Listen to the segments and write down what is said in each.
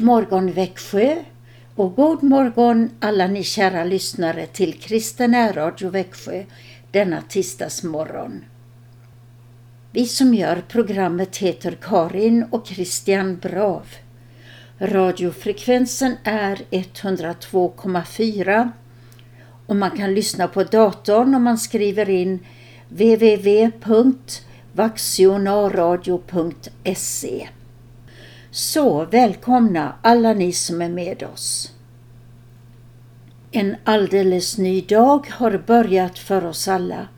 God morgon Växjö och god morgon alla ni kära lyssnare till Kristen Radio Växjö denna tisdagsmorgon. Vi som gör programmet heter Karin och Christian Brav. Radiofrekvensen är 102,4 och man kan lyssna på datorn om man skriver in www.vaxionaradio.se så välkomna alla ni som är med oss. En alldeles ny dag har börjat för oss alla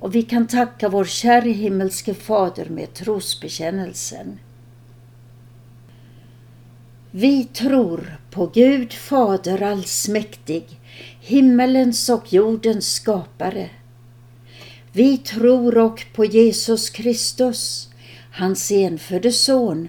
och vi kan tacka vår käre himmelske Fader med trosbekännelsen. Vi tror på Gud Fader allsmäktig, himmelens och jordens skapare. Vi tror och på Jesus Kristus, hans enfödde Son,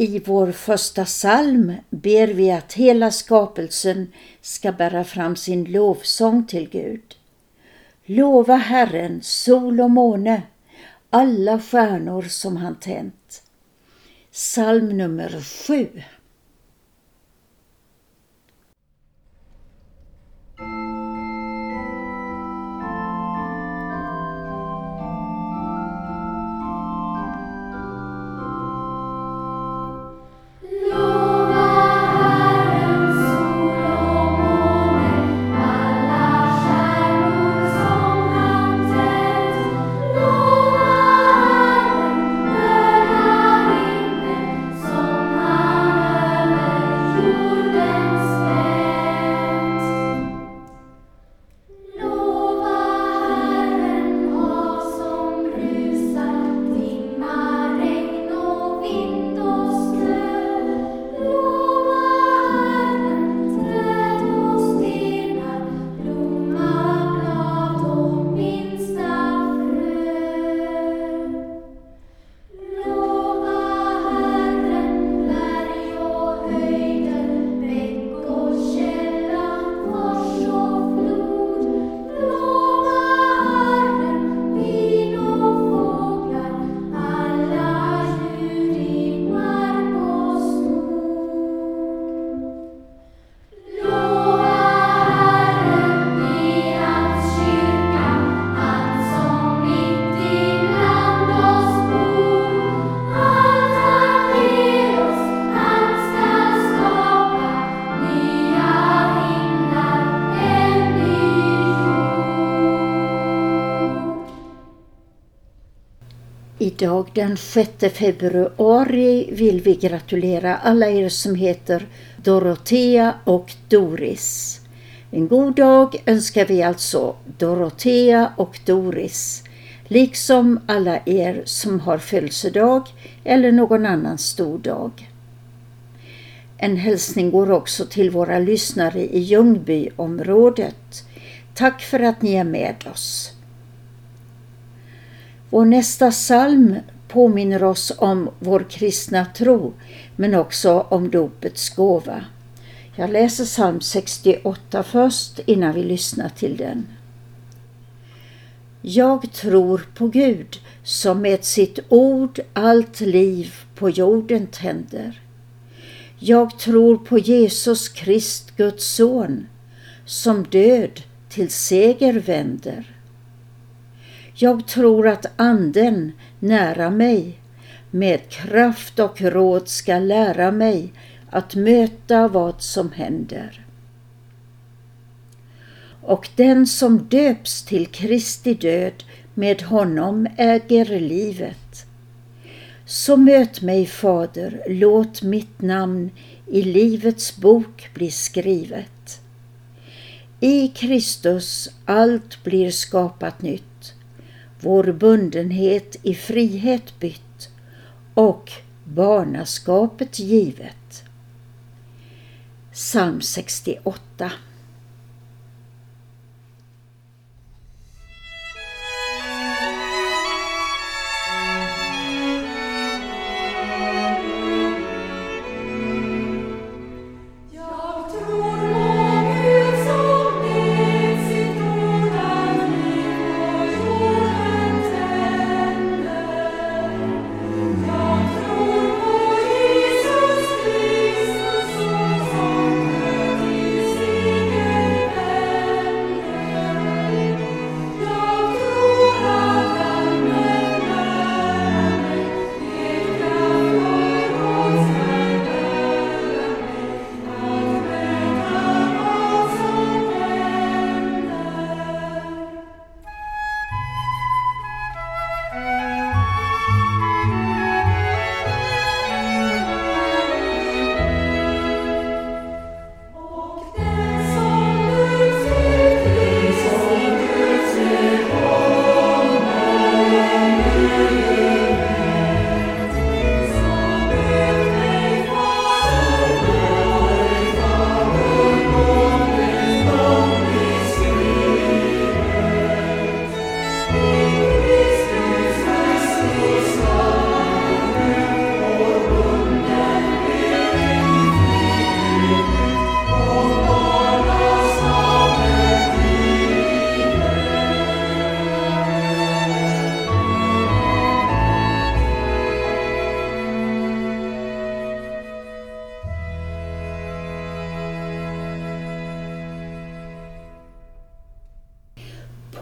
I vår första psalm ber vi att hela skapelsen ska bära fram sin lovsång till Gud. Lova Herren, sol och måne, alla stjärnor som han tänt. Psalm nummer 7 Den 6 februari vill vi gratulera alla er som heter Dorotea och Doris. En god dag önskar vi alltså Dorotea och Doris, liksom alla er som har födelsedag eller någon annan stor dag. En hälsning går också till våra lyssnare i Ljungbyområdet. Tack för att ni är med oss. Vår nästa psalm påminner oss om vår kristna tro men också om dopets gåva. Jag läser psalm 68 först innan vi lyssnar till den. Jag tror på Gud som med sitt ord allt liv på jorden tänder. Jag tror på Jesus Krist, Guds son, som död till seger vänder. Jag tror att Anden nära mig med kraft och råd ska lära mig att möta vad som händer. och den som döps till Kristi död med honom äger livet. Så möt mig, Fader, låt mitt namn i Livets bok bli skrivet. I Kristus allt blir skapat nytt, vår bundenhet i frihet bytt och barnaskapet givet. Psalm 68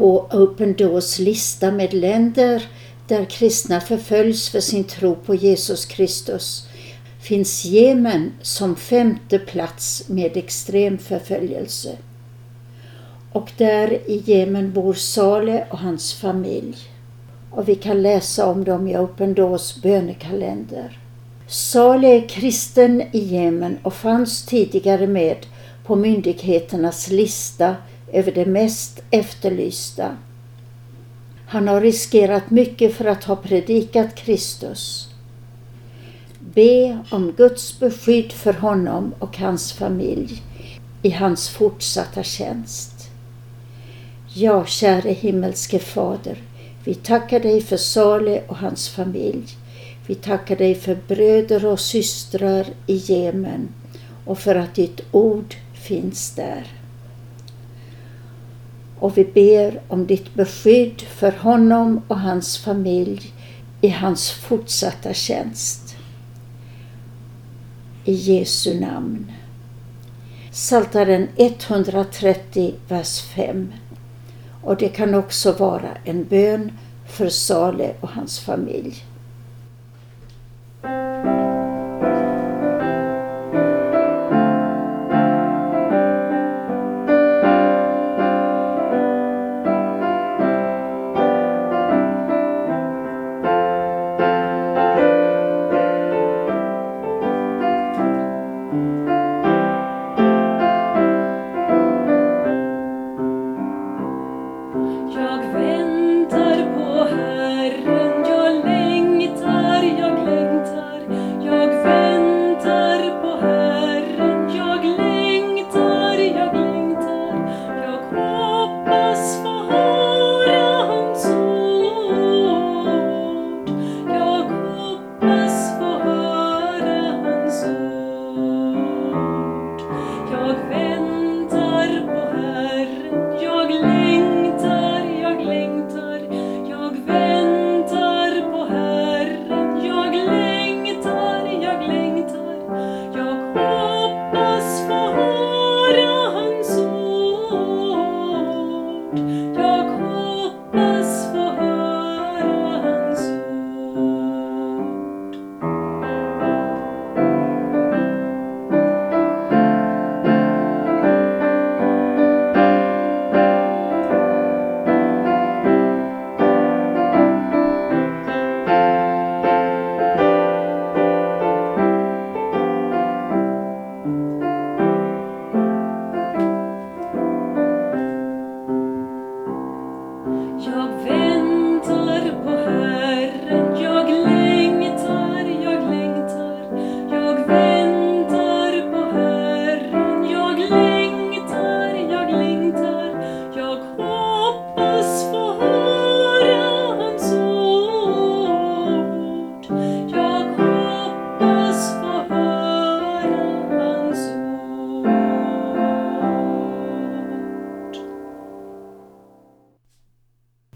på Open Doors lista med länder där kristna förföljs för sin tro på Jesus Kristus finns Jemen som femte plats med extrem förföljelse. Och där i Jemen bor Saleh och hans familj. Och vi kan läsa om dem i Open Doors bönekalender. Saleh är kristen i Jemen och fanns tidigare med på myndigheternas lista över det mest efterlysta. Han har riskerat mycket för att ha predikat Kristus. Be om Guds beskydd för honom och hans familj i hans fortsatta tjänst. Ja, käre himmelske Fader, vi tackar dig för Sale och hans familj. Vi tackar dig för bröder och systrar i Jemen och för att ditt ord finns där och vi ber om ditt beskydd för honom och hans familj i hans fortsatta tjänst. I Jesu namn. Saltaren 130, vers 5. Och det kan också vara en bön för Sale och hans familj.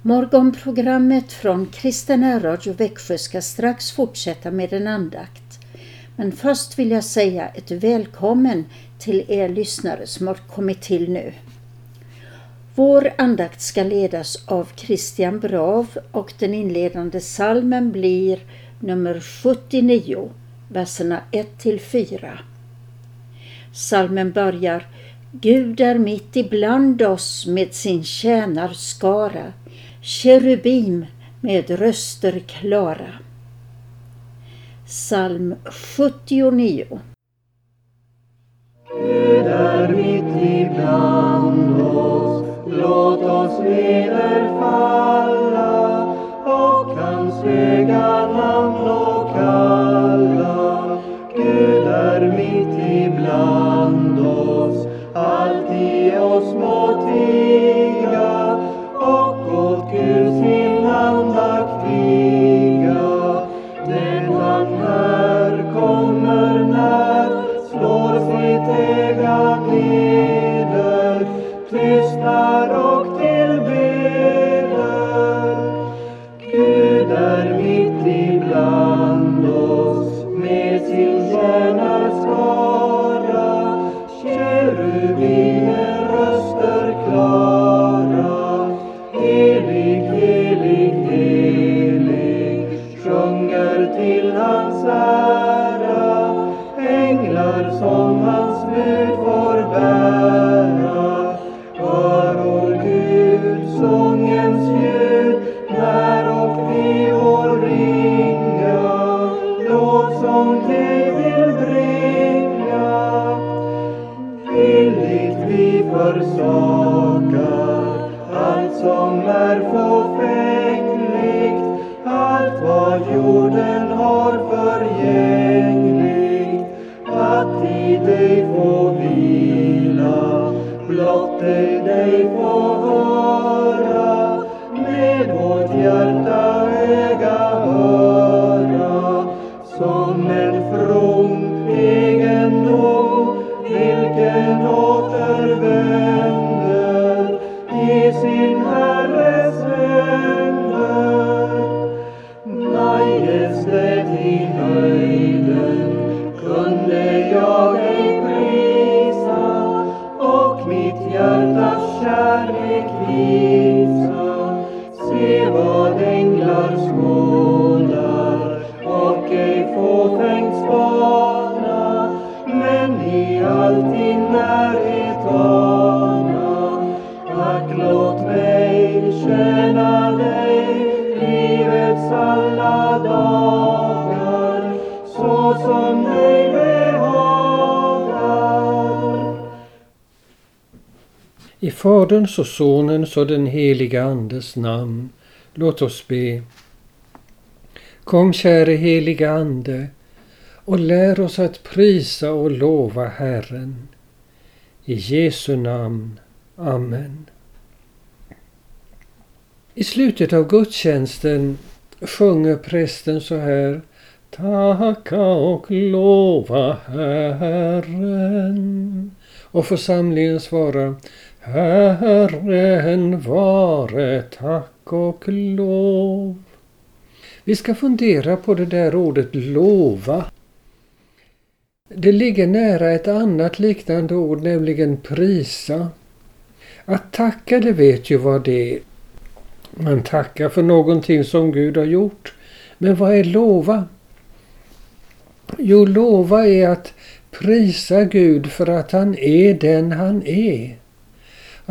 Morgonprogrammet från Kristen Radio Växjö ska strax fortsätta med en andakt. Men först vill jag säga ett välkommen till er lyssnare som har kommit till nu. Vår andakt ska ledas av Christian Brav och den inledande salmen blir nummer 79, verserna 1-4. Salmen börjar Gud är mitt ibland oss med sin tjänarskara, kerubim med röster klara. Psalm 79 Gud är mitt ibland oss, låt oss nederfalla och hans höga namn och kalla. Lovsång dig vill bringa. Villigt vi försaka vad änglar skådar och ej fåfängt spana men i din närhet ana. Ack, låt mig dig livets alla dagar så som dig behagar. I Faderns och Sonens och den heliga Andes namn. Låt oss be. Kom käre heliga Ande och lär oss att prisa och lova Herren. I Jesu namn. Amen. I slutet av gudstjänsten sjunger prästen så här Tacka och lova Herren. Och församlingen svarar Herren vare tack och lov. Vi ska fundera på det där ordet lova. Det ligger nära ett annat liknande ord, nämligen prisa. Att tacka, det vet ju vad det är. Man tackar för någonting som Gud har gjort. Men vad är lova? Jo, lova är att prisa Gud för att han är den han är.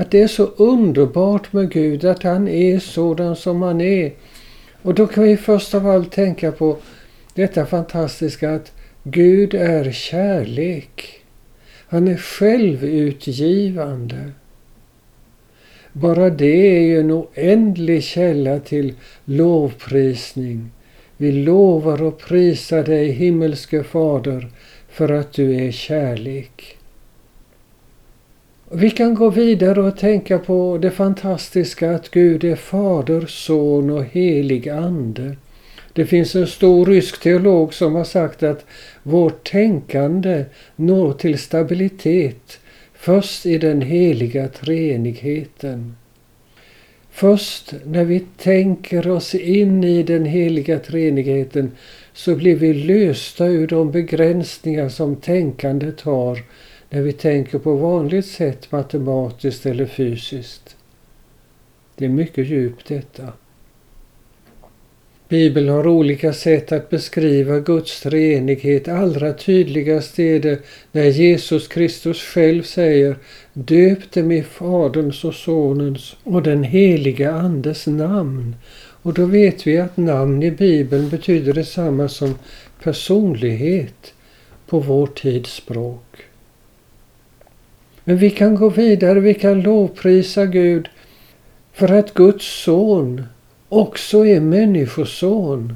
Att det är så underbart med Gud, att han är sådan som han är. Och då kan vi först av allt tänka på detta fantastiska att Gud är kärlek. Han är självutgivande. Bara det är ju en oändlig källa till lovprisning. Vi lovar och prisar dig himmelske Fader för att du är kärlek. Vi kan gå vidare och tänka på det fantastiska att Gud är Fader, Son och helig Ande. Det finns en stor rysk teolog som har sagt att vårt tänkande når till stabilitet först i den heliga treenigheten. Först när vi tänker oss in i den heliga treenigheten så blir vi lösta ur de begränsningar som tänkandet har när vi tänker på vanligt sätt matematiskt eller fysiskt. Det är mycket djupt detta. Bibeln har olika sätt att beskriva Guds treenighet. Allra tydligast är det när Jesus Kristus själv säger Döp dem i Faderns och Sonens och den heliga Andes namn. Och då vet vi att namn i Bibeln betyder detsamma som personlighet på vår tids språk. Men vi kan gå vidare, vi kan lovprisa Gud för att Guds son också är människoson.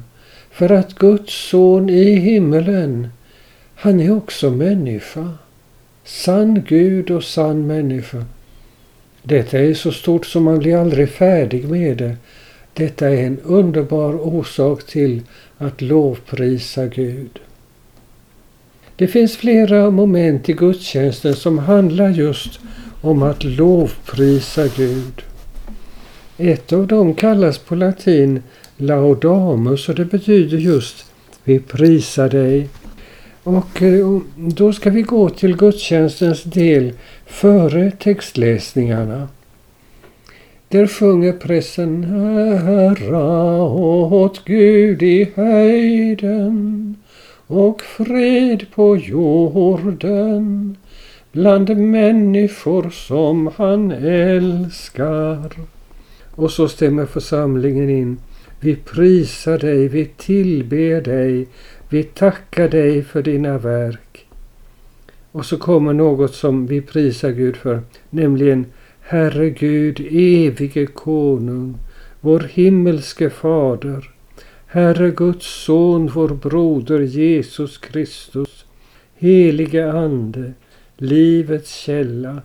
För att Guds son i himmelen, han är också människa. Sann Gud och sann människa. Detta är så stort som man blir aldrig färdig med det. Detta är en underbar orsak till att lovprisa Gud. Det finns flera moment i gudstjänsten som handlar just om att lovprisa Gud. Ett av dem kallas på latin laudamus och det betyder just vi prisar dig. Och eh, då ska vi gå till gudstjänstens del före textläsningarna. Där sjunger prästen Herra åt Gud i höjden och fred på jorden bland människor som han älskar. Och så stämmer församlingen in. Vi prisar dig, vi tillber dig, vi tackar dig för dina verk. Och så kommer något som vi prisar Gud för, nämligen Herre Gud, evige konung, vår himmelske fader, Herre Guds son, vår broder Jesus Kristus, helige Ande, livets källa,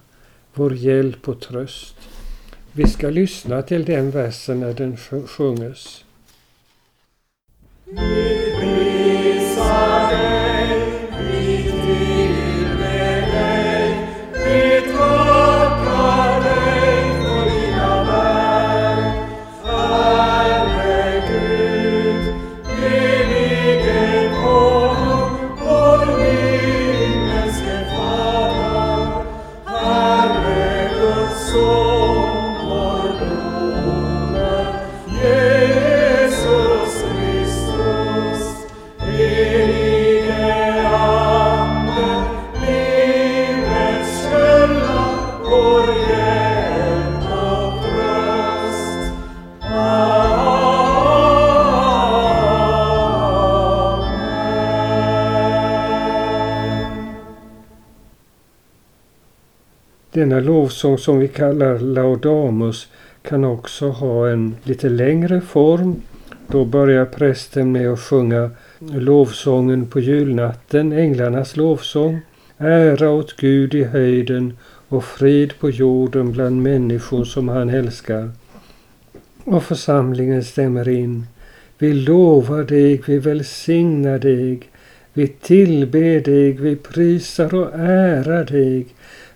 vår hjälp och tröst. Vi ska lyssna till den versen när den sjunges. Denna lovsång som vi kallar Laudamus kan också ha en lite längre form. Då börjar prästen med att sjunga lovsången på julnatten, änglarnas lovsång. Ära åt Gud i höjden och frid på jorden bland människor som han älskar. Och församlingen stämmer in. Vi lovar dig, vi välsignar dig, vi tillber dig, vi prisar och ärar dig.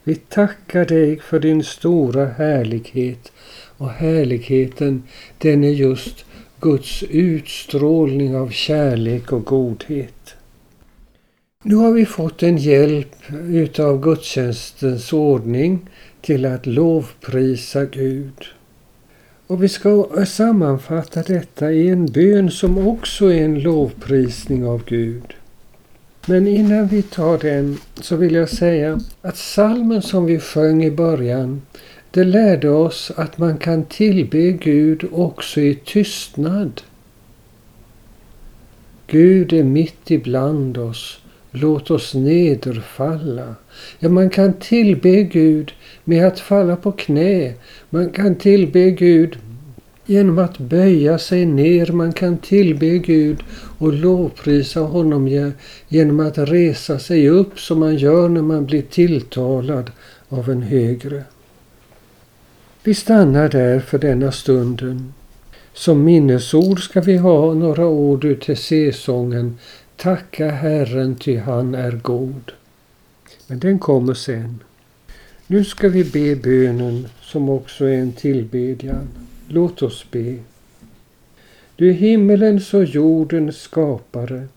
Vi tackar dig för din stora härlighet och härligheten den är just Guds utstrålning av kärlek och godhet. Nu har vi fått en hjälp utav gudstjänstens ordning till att lovprisa Gud. Och vi ska sammanfatta detta i en bön som också är en lovprisning av Gud. Men innan vi tar den så vill jag säga att salmen som vi sjöng i början, det lärde oss att man kan tillbe Gud också i tystnad. Gud är mitt ibland oss, låt oss nederfalla. Ja, man kan tillbe Gud med att falla på knä. Man kan tillbe Gud genom att böja sig ner. Man kan tillbe Gud och lovprisa honom genom att resa sig upp som man gör när man blir tilltalad av en högre. Vi stannar där för denna stunden. Som minnesord ska vi ha några ord ur Tessé-sången Tacka Herren ty han är god. Men den kommer sen. Nu ska vi be bönen som också är en tillbedjan. Låt oss be. Du är himmelens och jordens skapare,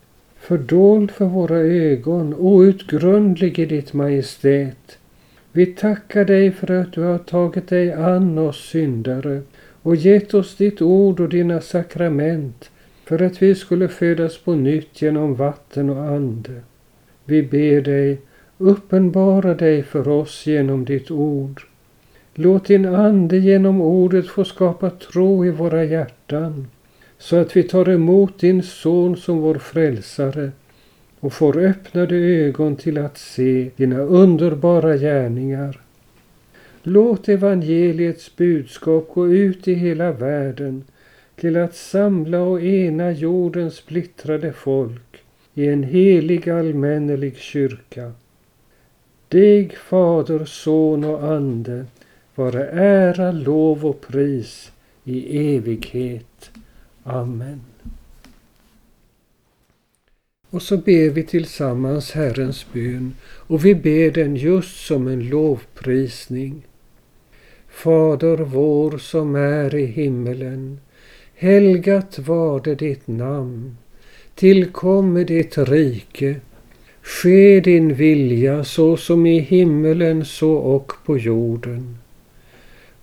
fördold för våra ögon, outgrundlig i ditt majestät. Vi tackar dig för att du har tagit dig an oss syndare och gett oss ditt ord och dina sakrament för att vi skulle födas på nytt genom vatten och ande. Vi ber dig, uppenbara dig för oss genom ditt ord. Låt din ande genom ordet få skapa tro i våra hjärtan så att vi tar emot din son som vår frälsare och får öppnade ögon till att se dina underbara gärningar. Låt evangeliets budskap gå ut i hela världen till att samla och ena jordens splittrade folk i en helig allmännelig kyrka. Dig, Fader, Son och Ande, vare ära, lov och pris i evighet. Amen. Och så ber vi tillsammans Herrens bön och vi ber den just som en lovprisning. Fader vår som är i himmelen. Helgat varde ditt namn. Tillkomme ditt rike. Ske din vilja så som i himmelen så och på jorden.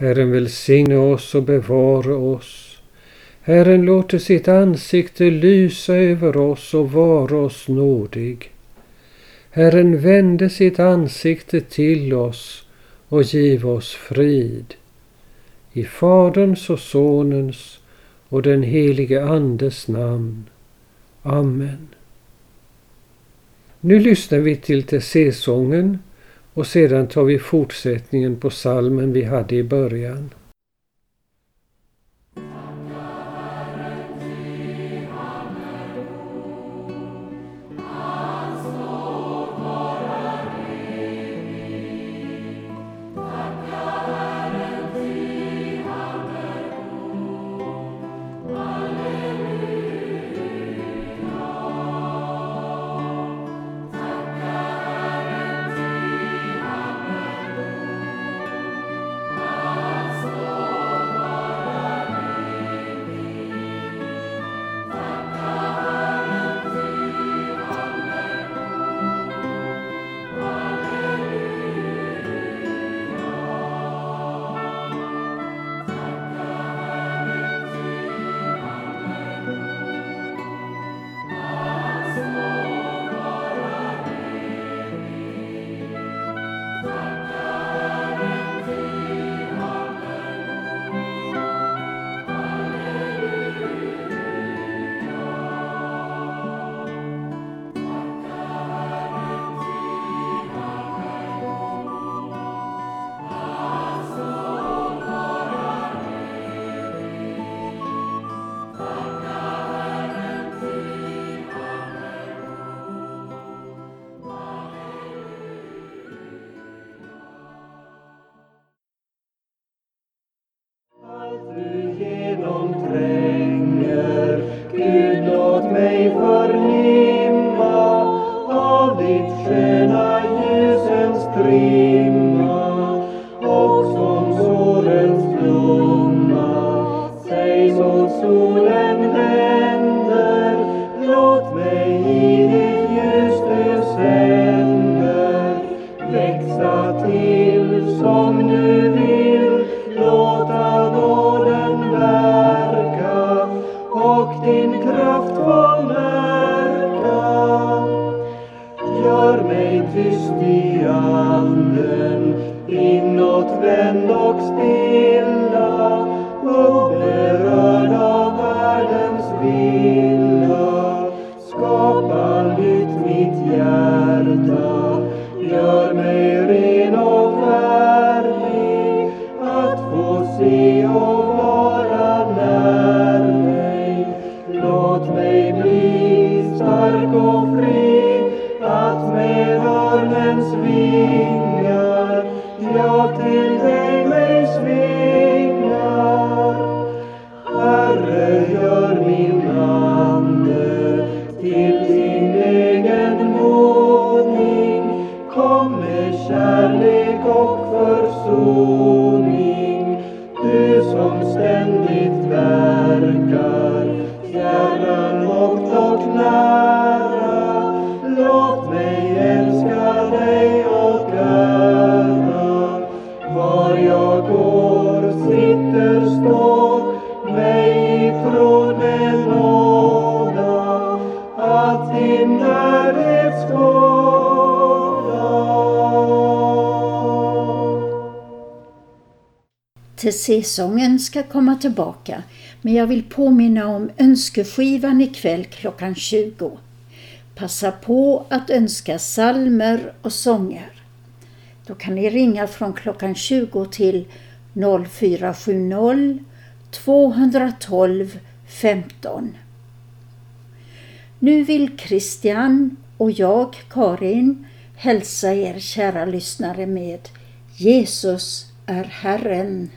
Herren välsigne oss och bevara oss. Herren låter sitt ansikte lysa över oss och vara oss nådig. Herren vände sitt ansikte till oss och giv oss frid. I Faderns och Sonens och den helige Andes namn. Amen. Nu lyssnar vi till Tessé-sången och sedan tar vi fortsättningen på salmen vi hade i början. Säsongen ska komma tillbaka men jag vill påminna om önskeskivan ikväll klockan 20. Passa på att önska salmer och sånger. Då kan ni ringa från klockan 20 till 0470 212 15. Nu vill Christian och jag, Karin, hälsa er kära lyssnare med Jesus är Herren.